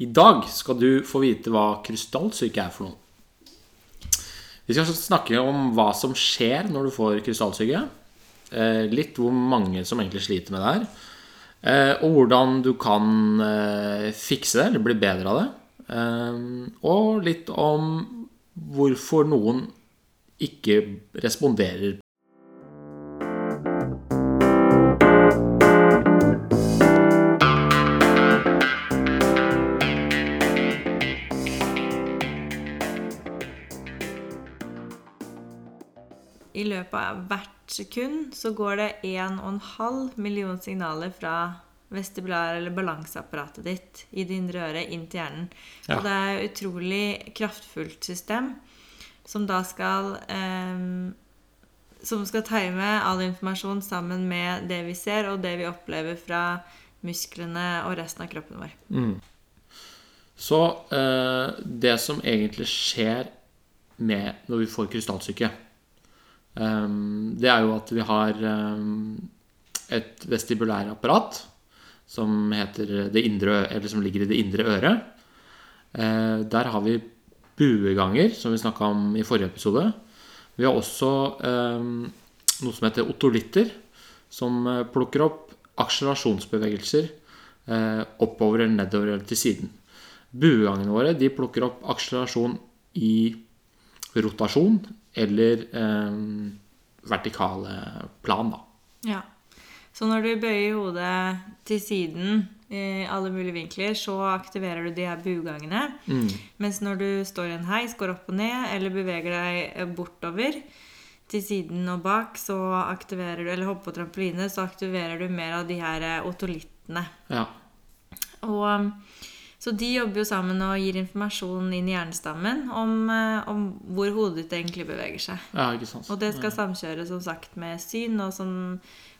I dag skal du få vite hva krystallsyke er for noe. Vi skal snakke om hva som skjer når du får krystallsyke. Eh, litt hvor mange som egentlig sliter med det her. Eh, og hvordan du kan eh, fikse det, eller bli bedre av det. Og litt om hvorfor noen ikke responderer løpet av hvert sekund så går det 1,5 million signaler fra vestibular- eller balanseapparatet ditt i det indre øret inn til hjernen. Ja. Og det er et utrolig kraftfullt system som da skal eh, Som skal time all informasjon sammen med det vi ser, og det vi opplever fra musklene og resten av kroppen vår. Mm. Så eh, det som egentlig skjer med når vi får krystallsyke det er jo at vi har ehm, et vestibulærapparat som, indre, som ligger i det indre øret. Eh, der har vi bueganger, som vi snakka om i forrige episode. Vi har også ehm, noe som heter otolitter, som eh, plukker opp akselerasjonsbevegelser eh, oppover eller nedover eller til siden. Buegangene våre de plukker opp akselerasjon i rotasjon eller eh, vertikale plan, da. Ja. Så når du bøyer hodet til siden i alle mulige vinkler, så aktiverer du de her bugangene. Mm. Mens når du står i en heis, går opp og ned, eller beveger deg bortover til siden og bak, så aktiverer du, eller hopper på trampoline, så aktiverer du mer av de her otolittene. Ja. Og så de jobber jo sammen og gir informasjon inn i hjernestammen om, eh, om hvor hodet ditt egentlig beveger seg. Ja, ikke sant. Og det skal samkjøre som sagt med syn og, som,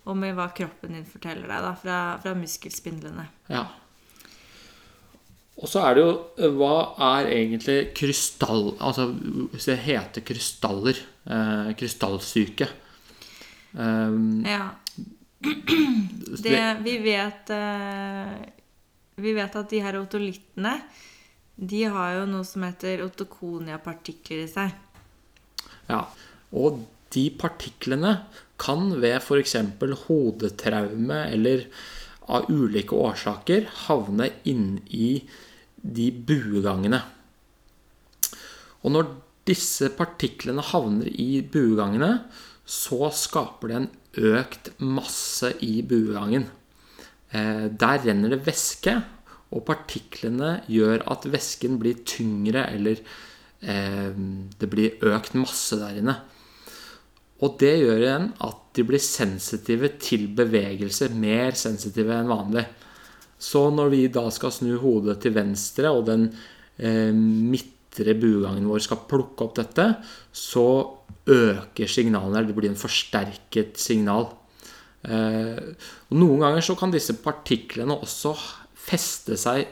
og med hva kroppen din forteller deg da, fra, fra muskelspindlene. Ja. Og så er det jo eh, Hva er egentlig krystall... Altså, hvis det heter krystaller eh, Krystallsyke. Um, ja. Det, vi vet eh, vi vet at de her otolittene de har jo noe som heter otokonia-partikler i seg. Ja, og de partiklene kan ved f.eks. hodetraume eller av ulike årsaker havne inni de buegangene. Og når disse partiklene havner i buegangene, så skaper det en økt masse i buegangen. Eh, der renner det væske, og partiklene gjør at væsken blir tyngre, eller eh, det blir økt masse der inne. Og det gjør igjen at de blir sensitive til bevegelse, mer sensitive enn vanlig. Så når vi da skal snu hodet til venstre, og den eh, midtre bugangen vår skal plukke opp dette, så øker signalene. Det blir en forsterket signal. Eh, og Noen ganger så kan disse partiklene også feste seg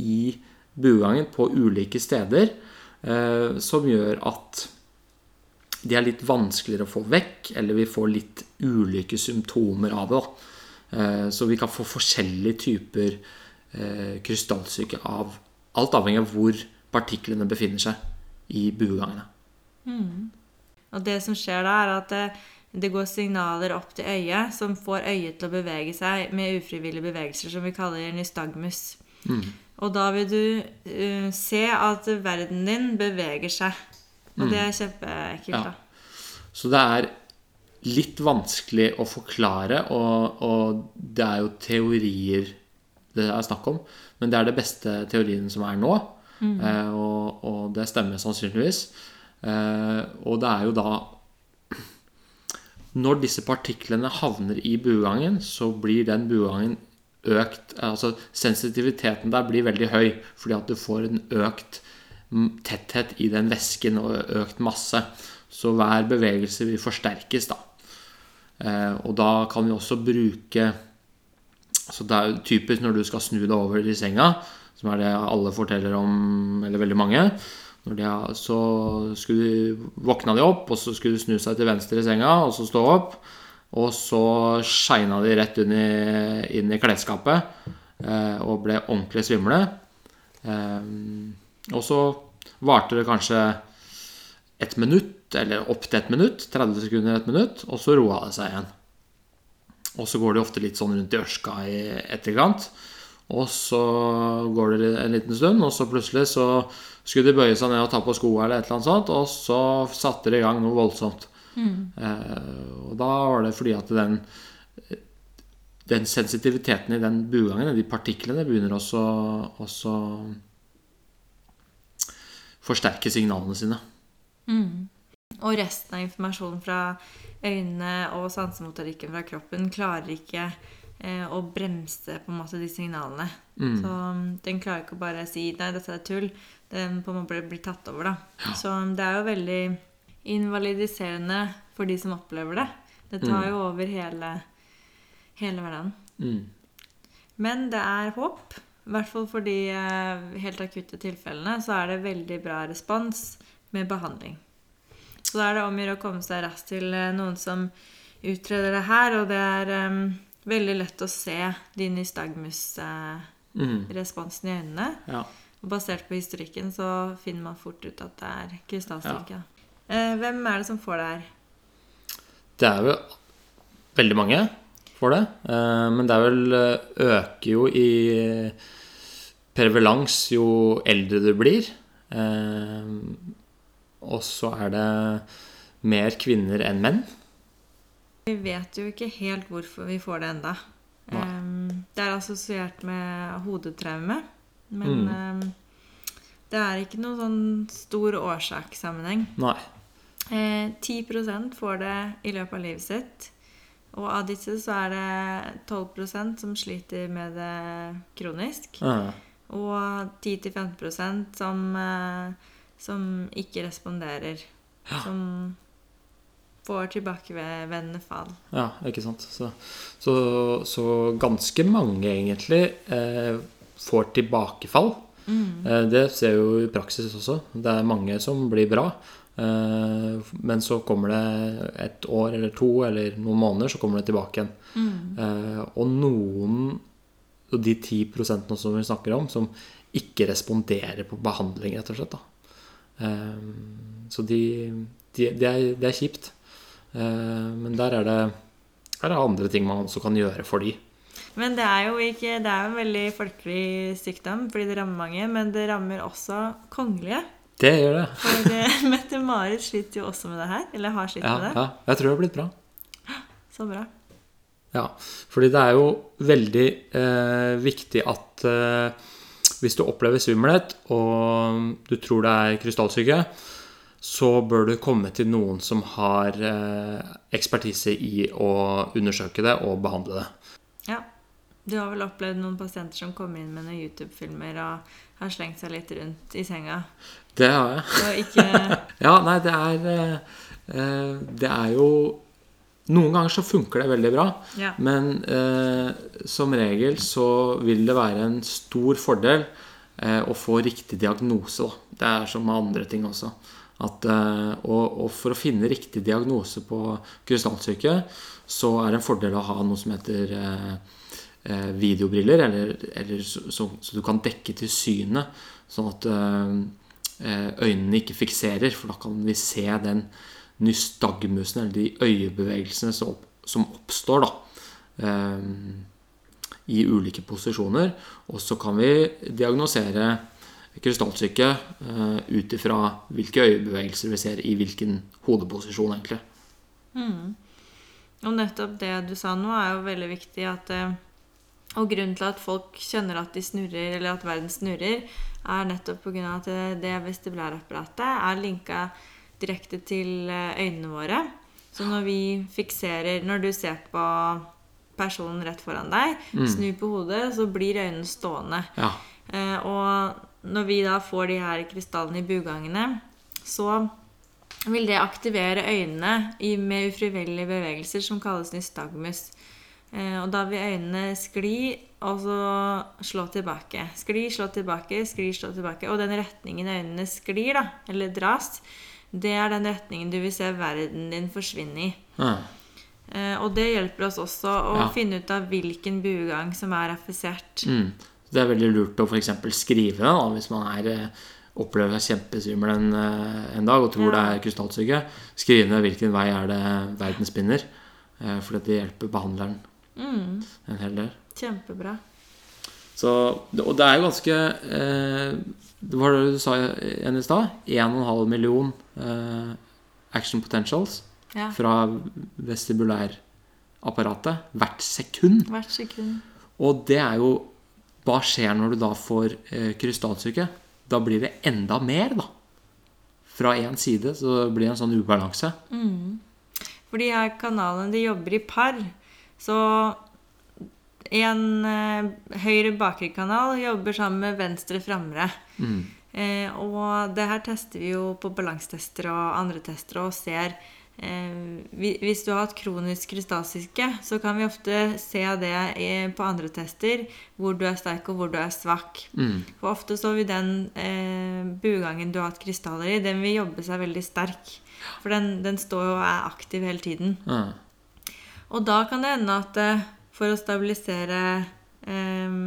i bugangen på ulike steder, eh, som gjør at de er litt vanskeligere å få vekk, eller vi får litt ulike symptomer av det. Eh, så vi kan få forskjellige typer krystallsyke av Alt avhengig av hvor partiklene befinner seg i buegangene. Mm. Og det som skjer da, er at det går signaler opp til øyet som får øyet til å bevege seg med ufrivillige bevegelser, som vi kaller nystagmus. Mm. Og da vil du uh, se at verden din beveger seg. Og mm. det er kjempeekkelt. Ja. Så det er litt vanskelig å forklare, og, og, det er jo teorier det er snakk om. Men det er det beste teorien som er nå. Mm. Uh, og, og, det stemmer sannsynligvis. Uh, og det er jo da når disse partiklene havner i buegangen, så blir den buegangen økt Altså sensitiviteten der blir veldig høy fordi at du får en økt tetthet i den væsken og økt masse. Så hver bevegelse vil forsterkes, da. Eh, og da kan vi også bruke Så det er typisk når du skal snu deg over i senga, som er det alle forteller om, eller veldig mange de, så skulle de, våkna de opp, og så skulle de snu seg til venstre i senga og så stå opp. Og så skeina de rett i, inn i klesskapet eh, og ble ordentlig svimle. Eh, og så varte det kanskje et minutt, eller opp til et minutt. 30 sekunder, et minutt. Og så roa det seg igjen. Og så går det ofte litt sånn rundt i ørska i etterkant. Og så går det en liten stund, og så plutselig så skulle de bøye seg ned og ta på skoa eller et eller annet sånt, og så satte de i gang noe voldsomt. Mm. Eh, og da var det fordi at den den sensitiviteten i den bugangen, de partiklene, begynner også å forsterke signalene sine. Mm. Og resten av informasjonen fra øynene og sansemotorikken fra kroppen klarer ikke eh, å bremse på en måte de signalene. Mm. Så um, den klarer ikke å bare si 'nei, dette er tull'. Den på en måte blir tatt over, da. Ja. Så um, det er jo veldig invalidiserende for de som opplever det. Det tar mm. jo over hele hele hverdagen. Mm. Men det er håp. I hvert fall for de eh, helt akutte tilfellene så er det veldig bra respons med behandling. Så da er det om å gjøre å komme seg raskt til eh, noen som utreder det her, og det er um, veldig lett å se de nystagmus-responsen i øynene. Ja. Og basert på historikken så finner man fort ut at det er krystallstyrke. Ja. Uh, hvem er det som får det her? Det er jo veldig mange får det. Eh, men det er vel eh, øker jo i prevalens jo eldre du blir. Eh, og så er det mer kvinner enn menn. Vi vet jo ikke helt hvorfor vi får det enda. Det er assosiert med hodetraume. Men mm. det er ikke noen sånn stor årsakssammenheng. Nei. 10% får det i løpet av livet sitt. Og av disse så er det 12% som sliter med det kronisk. Ja. Og 10-15% som, eh, som ikke responderer. Ja. Som får tilbakevendende fall. Ja, ikke sant. Så, så, så ganske mange, egentlig, eh, får tilbakefall. Mm. Eh, det ser vi jo i praksis også. Det er mange som blir bra. Eh, men så kommer det et år eller to eller noen måneder, så kommer det tilbake igjen. Mm. Eh, og noen, og de ti prosentene som vi snakker om, som ikke responderer på behandling, rett og slett. Da. Eh, så de, de, de er, det er kjipt. Men der er det, er det andre ting man også kan gjøre for de. Men det er jo ikke, det er en veldig folkelig sykdom fordi det rammer mange. Men det rammer også kongelige. Det gjør det. For eh, Mette-Marit sliter jo også med det her. Eller har slitt ja, med det. Ja, jeg tror det har blitt bra. Så bra. Ja, fordi det er jo veldig eh, viktig at eh, hvis du opplever svimmelhet, og du tror det er krystallsyke, så bør du komme til noen som har eh, ekspertise i å undersøke det og behandle det. Ja. Du har vel opplevd noen pasienter som kom inn med noen YouTube-filmer og har slengt seg litt rundt i senga? Det har jeg. Ikke... ja, nei, det er eh, Det er jo Noen ganger så funker det veldig bra, ja. men eh, som regel så vil det være en stor fordel eh, å få riktig diagnose. Da. Det er som med andre ting også. At, eh, og, og, for å finne riktig diagnose på krystallsyke, så er det en fordel å ha noe som heter eh, eh, videobriller, eller, eller så, så, så, du kan dekke til synet, sånn at Eh, øynene ikke fikserer, for da kan vi se den nystagmusen, eller de øyebevegelsene som oppstår da, eh, i ulike posisjoner. Og så kan vi diagnosere krystallsyke uh, ut ifra hvilke øyebevegelser vi ser i hvilken hodeposisjon, egentlig. Mm. Og nettopp det du sa nå, er jo veldig viktig at Og grunnen til at folk kjenner at de snurrer, eller at verden snurrer, er nettopp pga. at det vestibulærapparatet er linka direkte til eh, øynene våre. Så når vi fikserer Når du ser på personen rett foran deg, mm. snur på hodet, så blir øynene stående. Ja. Eh, og når vi da får de her krystallene i bugangene, så vil det aktivere øynene med ufrivillige bevegelser som kalles nystagmus. Eh, og da vil øynene skli og så slå tilbake. Skli, slå tilbake, skli, slå tilbake. Og den retningen øynene sklir, da, eller dras, det er den retningen du vil se verden din forsvinne i. Eh, og det hjelper oss også å ja. finne ut av hvilken buegang som er affisert. Mm. Det er veldig lurt å f.eks. skrive da, hvis man er, eh, opplever seg kjempesvimmel en, eh, en dag og tror Ja. det er krystallsyke. Skrive ned hvilken vei er det verden spinner. Eh, For det hjelper behandleren Mm, en hel del. kjempebra. Så, og det er jo ganske eh, Det var det du sa igjen i stad. 1,5 million eh, action potentials Ja. fra vestibulærapparatet hvert sekund. Hvert sekund. Og det er jo Hva skjer når du da får eh, krystallsyke? Da blir det enda mer, da. Fra én side så blir det en sånn ubalanse. For de her kanalene, de jobber i par. Så en eh, høyre bakre kanal jobber sammen med venstre framre. Eh, og det her tester vi jo på balansetester og andre tester og ser Hvis du har hatt kronisk krystasiske, så kan vi ofte se det på andre tester, hvor du er sterk og hvor du er svak. For ofte så vil den eh, bugangen du har hatt krystaller i, den vil jobbe seg veldig sterk. For den, den står jo og er aktiv hele tiden. Mm. Og da kan det hende at eh, for å stabilisere eh,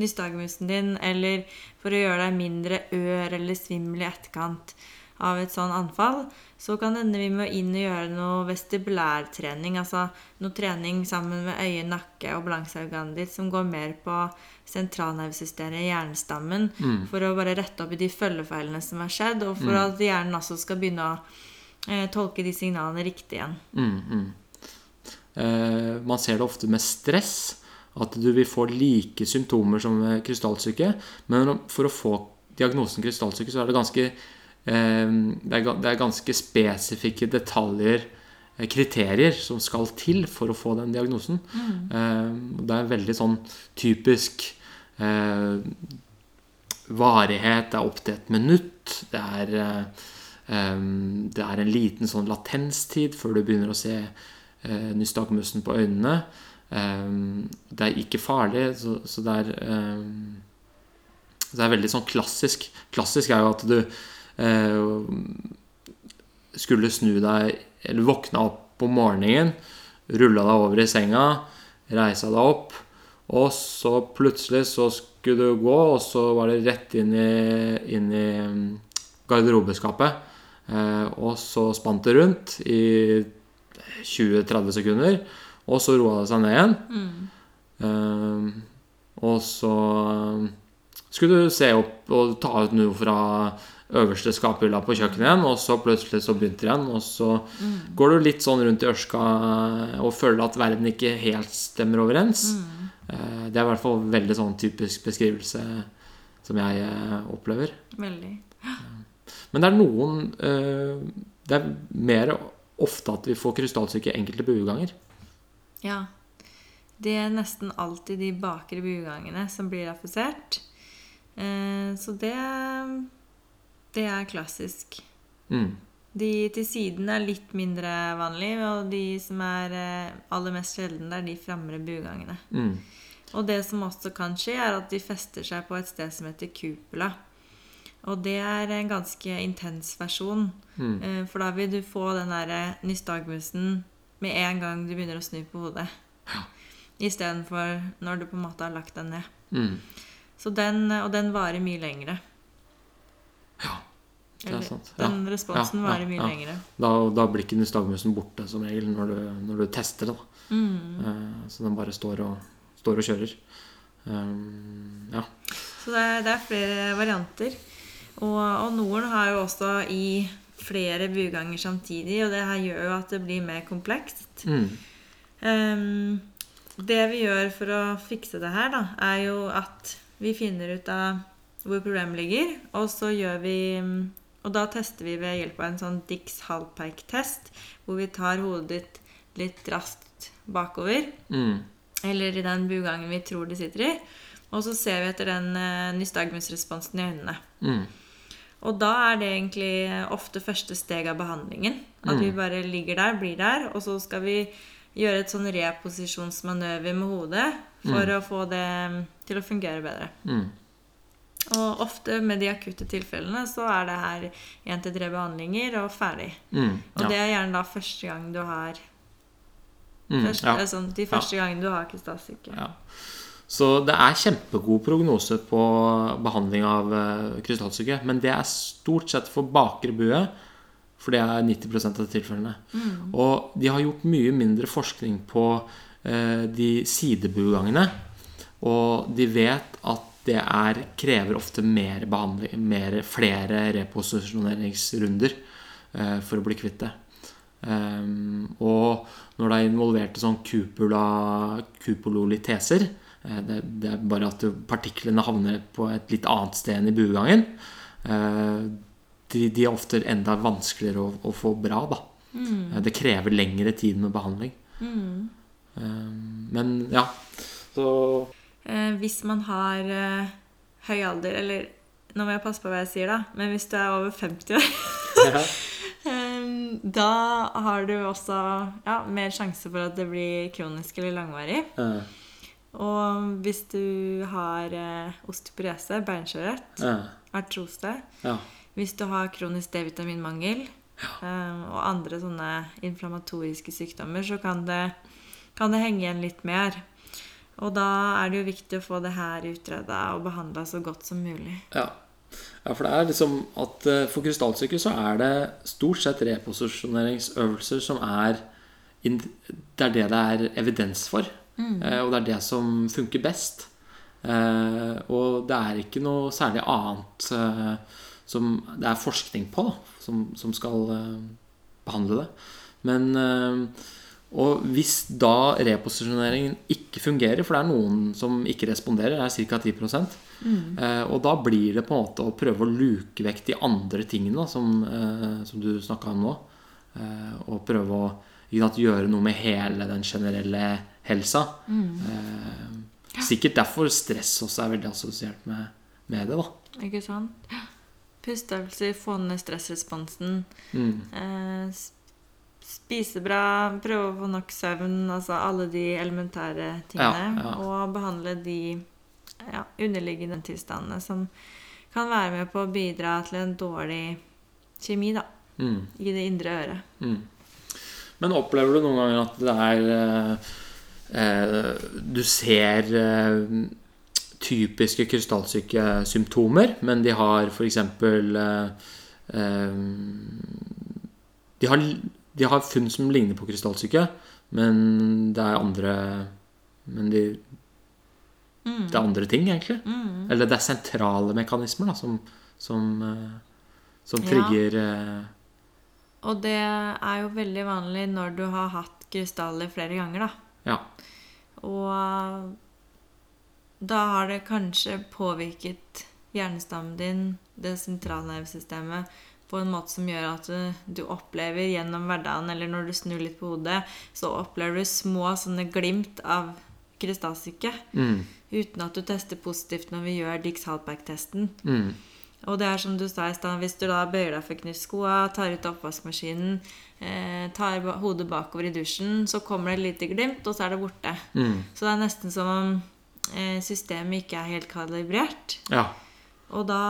nystagmusen din, eller for å gjøre deg mindre ør eller svimmel i etterkant av et sånn anfall, så kan det hende vi må inn og gjøre noe vestibulærtrening. Altså noe trening sammen med øye, nakke og balanseorganet ditt som går mer på sentralnervesystemet, hjernestammen, for å bare rette opp i de følgefeilene som har skjedd, og for at hjernen også skal begynne å eh, tolke de signalene riktig igjen. Mm, mm. Eh, man ser det ofte med stress. At du vil få like symptomer som krystallsyke. Men for å få diagnosen krystallsyke, så er det ganske det, er, ga- det er ganske spesifikke detaljer, eh, kriterier, som skal til for å få den diagnosen. Mm. det er veldig sånn typisk eh, varighet. Det er opptil et minutt. Det er, eh, eh, det er en liten sånn latenstid før du begynner å se eh, nystagmusen på øynene. Det er ikke farlig, så, så det er Det er veldig sånn klassisk. Klassisk er jo at du skulle snu deg Eller våkna opp om morgenen, rulla deg over i senga, reisa deg opp, og så plutselig så skulle du gå, og så var det rett inn i, inn i mm, garderobeskapet. Eh, og så spant det rundt i 20-30 sekunder, og så roa det seg ned igjen. Eh, og så skulle du se opp og ta ut noe fra øverste skaphylla på kjøkkenet igjen, og så plutselig så begynte det igjen, og så går du litt sånn rundt i ørska og føler at verden ikke helt stemmer overens. Mm. Det er i hvert fall veldig sånn typisk beskrivelse som jeg eh, opplever. Veldig. Men det er noen eh, Det er mer ofte at vi får krystallsyke enkelte bueganger. Ja. Det er nesten alltid de bakre bugangene som blir affisert. Så det, det er klassisk. Mm. De til siden er litt mindre vanlig, og de som er eh, aller mest sjelden, det er de framre bugangene. Mm. Og det som også kan skje, er at de fester seg på et sted som heter cupula. Og det er en ganske intens versjon. Mm. Eh, For da vil du få den derre nystagmusen med en gang du begynner å snu på hodet. Istedenfor når du på en måte har lagt deg ned. Mm. Så den, og den varer mye lengre. Det er Eller, sant. Den responsen Ja, ja, varer mye ja. lengre. Da, da blir ikke nystagmusen borte som regel når du, når du tester det. Mm. Uh, Så den bare står og, står og kjører. Um, ja. Så det er, det er flere varianter. Og, og noen har jo også i flere buganger samtidig, og det her gjør jo at det blir mer komplekst. Mm. Um, det vi gjør for å fikse det her, da, er jo at vi finner ut av hvor problemet ligger, og så gjør vi Og da tester vi ved hjelp av en sånn Dix Hallpike-test, hvor vi tar hodet ditt litt raskt bakover, Mm. eller i den bugangen vi tror det sitter i, og så ser vi etter den uh, nystagmusresponsen i øynene. Mm. Og da er det egentlig ofte første steg av behandlingen. At vi bare ligger der, blir der, og så skal vi gjøre et sånn reposisjonsmanøver med hodet for å få det til å fungere bedre. Mm. Og ofte med de akutte tilfellene så er det her én til tre behandlinger og ferdig. Mm. Og det er gjerne da første gang du har Mm. første, ja. sånn, De første gangene du har krystallsyke. Ja. Så det er kjempegod prognose på behandling av eh, krystallsyke. Men det er stort sett for bakre bue, for det er 90% av tilfellene. Og de har gjort mye mindre forskning på eh, de sidebuegangene. Og de vet at det er, krever ofte mer behandling, mer, flere reposisjoneringsrunder eh, for å bli kvitt det. Um, og når det er involvert sånn cupula, kupololiteser eh, det, det er bare at partiklene havner på et litt annet sted enn i buegangen. Eh, de, de, er ofte enda vanskeligere å, å få bra. Da. Mm. Det krever lengre tid med behandling. Mm. Um, men ja, så eh, Hvis man har eh, høy alder Eller nå må jeg passe på hva jeg sier, da. Men hvis du er over 50 år ja. Da har du også ja, mer sjanse for at det blir kronisk eller langvarig. Ja. Og hvis du har eh, osteoporese, beinskjørhet, artrose ja. Hvis du har kronisk D-vitaminmangel eh, og andre sånne inflammatoriske sykdommer, så kan det, kan det henge igjen litt mer. Og da er det jo viktig å få det her utreda og behandla så godt som mulig. Ja. Ja, for det er liksom at eh, For krystallsyke så er det stort sett reposisjoneringsøvelser som er Det er det det er evidens for. Mm. Eh, og det er det som funker best. Eh, og det er ikke noe særlig annet som det er forskning på, da, som, som skal behandle det. Men og hvis da reposisjoneringen ikke fungerer, for det er noen som ikke responderer, det er ca. 10 mm. eh, Og da blir det på en måte å prøve å luke vekk de andre tingene som, eh, som du snakka om nå. Eh, og prøve å sant, gjøre noe med hele den generelle helsa. Mm. Eh, sikkert derfor stress også er veldig assosiert med, med det. da Ikke sant? Pusteøvelser, få ned stressresponsen. Mm. Spise bra, prøve å få nok søvn, altså alle de elementære tingene. Ja, ja. Og behandle de ja, underliggende tilstandene som kan være med på å bidra til en dårlig kjemi da, mm. i det indre øret. Mm. Men opplever du noen ganger at det er eh, eh Du ser eh, typiske krystallsykesymptomer, men de har f.eks. Eh, eh, de har de har funn som ligner på krystallsyke, men det er andre Men de, mm. det er andre ting, egentlig. Mm. Eller det er sentrale mekanismer da, som, som, eh, som trigger ja. Eh, Og det er jo veldig vanlig når du har hatt krystaller flere ganger, da. Ja. Og da har det kanskje påvirket hjernestammen din, det sentralnervesystemet, på en måte som gjør at du opplever gjennom hverdagen, eller når du snur litt på hodet, så opplever du små sånne glimt av krystallsyke. Mm. Uten at du tester positivt når vi gjør Dix Haltback-testen. Mm. Og det er som du sa i stad, hvis du da bøyer deg for knyttskoa, tar ut oppvaskmaskinen, eh, tar hodet bakover i dusjen, så kommer det et lite glimt, og så er det borte. Mm. Så det er nesten som om eh, systemet ikke er helt kalibrert. Ja. Og da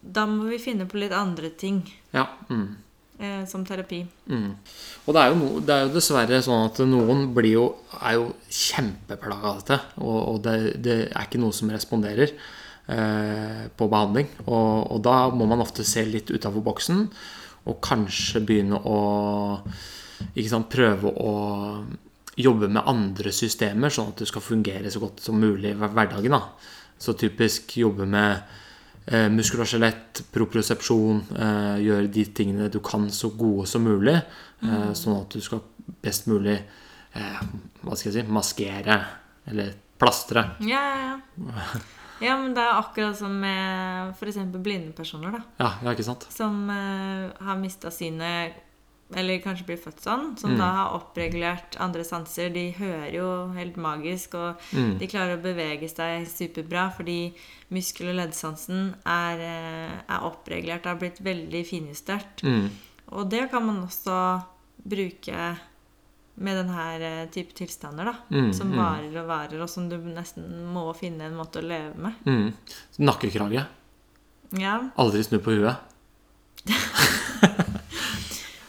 da må vi finne på litt andre ting. Ja. Mm. Eh, som terapi. Mm. Og det er, jo no, det er, jo dessverre sånn at noen blir jo, er jo kjempeplaga av dette. Og, og det, det, er ikke noe som responderer eh, på behandling. Og, og, da må man ofte se litt utafor boksen og kanskje begynne å sant, prøve å jobbe med andre systemer, sånn at du skal fungere så godt som mulig i hverdagen. Da. Så typisk jobbe med eh, muskel og skjelett, propriosepsjon, eh, gjøre de tingene du kan så gode som mulig, eh, mm. sånn at du skal best mulig eh, hva skal jeg si maskere eller plastre. Ja, ja, ja. Ja, men det er akkurat som med f.eks. blinde personer. da. Ja, ja, ikke sant? Som uh, har mista synet eller kanskje blir født sånn, som mm. da har oppreglert andre sanser. De hører jo helt magisk, og mm. de klarer å bevege seg superbra fordi muskel- og leddsansen er, eh, er oppregulert, har blitt veldig finjustert. Mm. Og det kan man også bruke med denne eh, type tilstander, da. Mm, som mm. varer og varer, og som du nesten må finne en måte å leve med. Mm. Nakkekrage. Ja. Aldri snu på huet.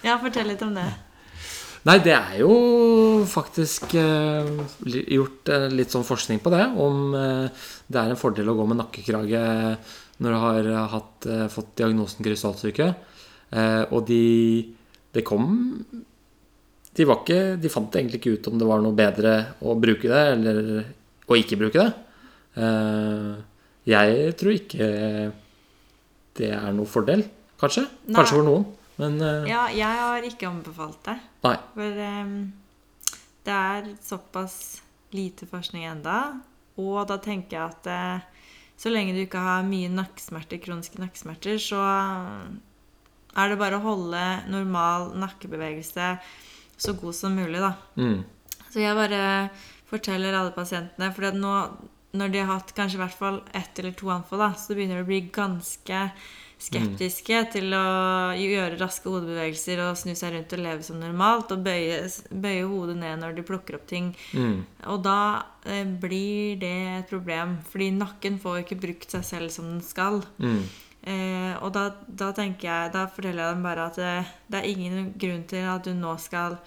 Ja, fortell litt om det. Nei, det er jo faktisk eh, gjort eh, litt sånn forskning på det. Om eh, det er en fordel å gå med nakkekrage når du har eh, hatt, eh, fått diagnosen krystallsyke. Eh, og de Det kom de, var ikke, de fant egentlig ikke ut om det var noe bedre å bruke det eller å ikke bruke det. Eh, jeg tror ikke det er noe fordel, kanskje. Nei. Kanskje for noen. Men uh, Ja, jeg har ikke anbefalt det. nei. For um, det er såpass lite forskning enda, og da tenker jeg at uh, så lenge du ikke har mye nakkesmerter, kroniske nakkesmerter, så er det bare å holde normal nakkebevegelse så god som mulig, da. Mm. Så jeg bare forteller alle pasientene, for nå når de har hatt kanskje i hvert fall ett eller to anfall, da, så begynner det å bli ganske skeptiske til å gjøre raske hodebevegelser og snu seg rundt og leve som normalt og bøye, bøye hodet ned når de plukker opp ting. Mm. Og da eh, blir det et problem, fordi nakken får ikke brukt seg selv som den skal. Mm. Eh, og da, da tenker jeg, da forteller jeg dem bare at det, det er ingen grunn til at du nå skal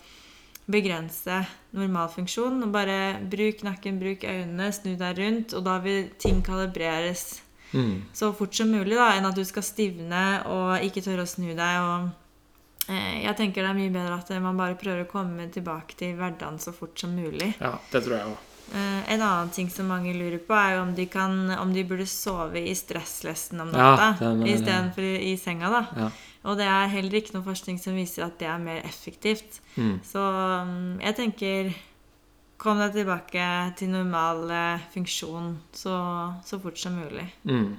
begrense normalfunksjon. Og bare bruk nakken, bruk øynene, snu deg rundt, og da vil ting kalibreres Mm. så fort som mulig, da, enn at du skal stivne og ikke tørre å snu deg. og eh, Jeg tenker det er mye bedre at man bare prøver å komme tilbake til hverdagen så fort som mulig. Ja, det tror jeg også. Eh, en annen ting som mange lurer på, er jo om de, kan, om de burde sove i stresslesten om natta ja, istedenfor i, i senga. da. Ja. Og det er heller ikke noe forskning som viser at det er mer effektivt. Mm. Så mm, jeg tenker Kom deg tilbake til normal eh, funksjon så, så fort som mulig. Mm.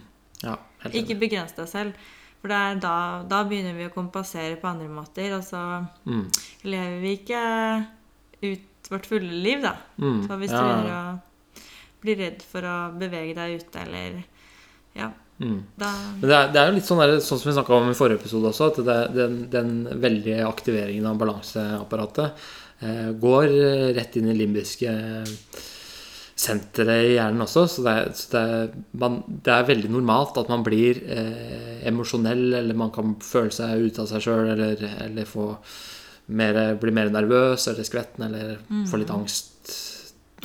Ja, Ikke begrens deg selv. For da, da begynner vi å kompensere på andre måter. Og så Mm. lever vi ikke ut vårt fulle liv, da. Mm. Så hvis du begynner å bli redd for å bevege deg ute, eller Ja, Mm. da det er, det er jo litt sånn, der, sånn som vi snakka om i forrige episode også, at det, den, den veldige aktiveringen av balanseapparatet går eh, rett inn i limbiske senteret i hjernen også. Så det er, så det er, man, det er veldig normalt at man blir eh, emosjonell, eller man kan føle seg ute av seg sjøl, eller, eller få mer, bli mer nervøs eller skvetten, eller få litt angst.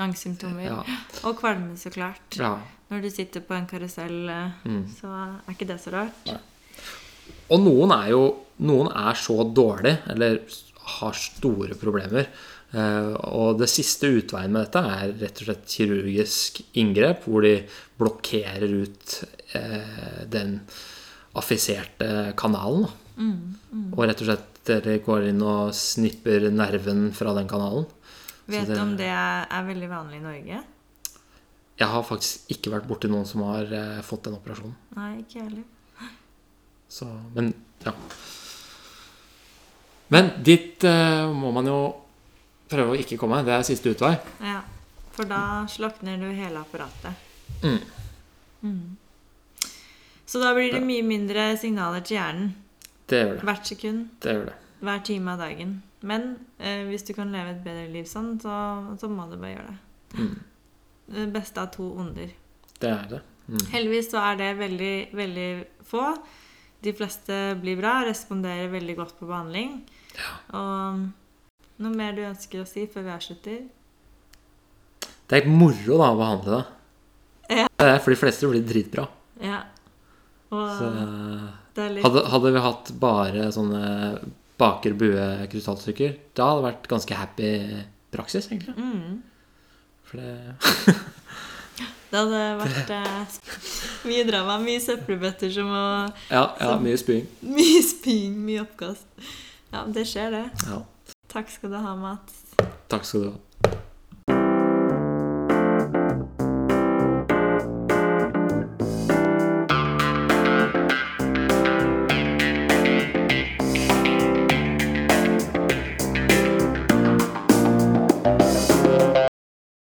Angstsymptomer. Ja. Og kvalme, så klart. ja. Når du sitter på en karusell, eh, Mm. så er ikke det så rart. Og noen er jo Noen er så dårlige, eller har store problemer. eh, Og det siste utveien med dette er rett og slett kirurgisk inngrep, hvor de blokkerer ut eh, den affiserte kanalen. da. Og rett og slett dere går inn og snipper nerven fra den kanalen. Vet du om det er, er veldig vanlig i Norge? Jeg har faktisk ikke vært borti noen som har eh, fått den operasjonen. Nei, ikke heller. Så, men ja. Men dit uh, må man jo prøve å ikke komme. Det er siste utvei. Ja, For da slokner du hele apparatet. Mm. Mm. Så da blir det mye mindre signaler til hjernen Det gjør det. hvert sekund, det, gjør det. hver time av dagen. Men eh, hvis du kan leve et bedre liv sånn, så, så må du bare gjøre det. Mm. Det beste av to onder. Det er det. Mm. Heldigvis så er det veldig, veldig få. De fleste blir bra, responderer veldig godt på behandling. Og noe mer du ønsker å si før vi avslutter? Det er helt moro da å behandle det. Ja. Det er for de fleste blir det dritbra. Ja. Og Så, det er litt hadde, hadde vi hatt bare sånne baker bue krystallstykker, da hadde det vært ganske happy praksis, egentlig. mm. For det Det hadde vært eh, mye drama, mye søppelbøtter som å Ja, ja mye spying. Mye spying, mye oppkast. Ja, det skjer, det. Ja. Takk skal du ha, Mats. Takk skal du ha.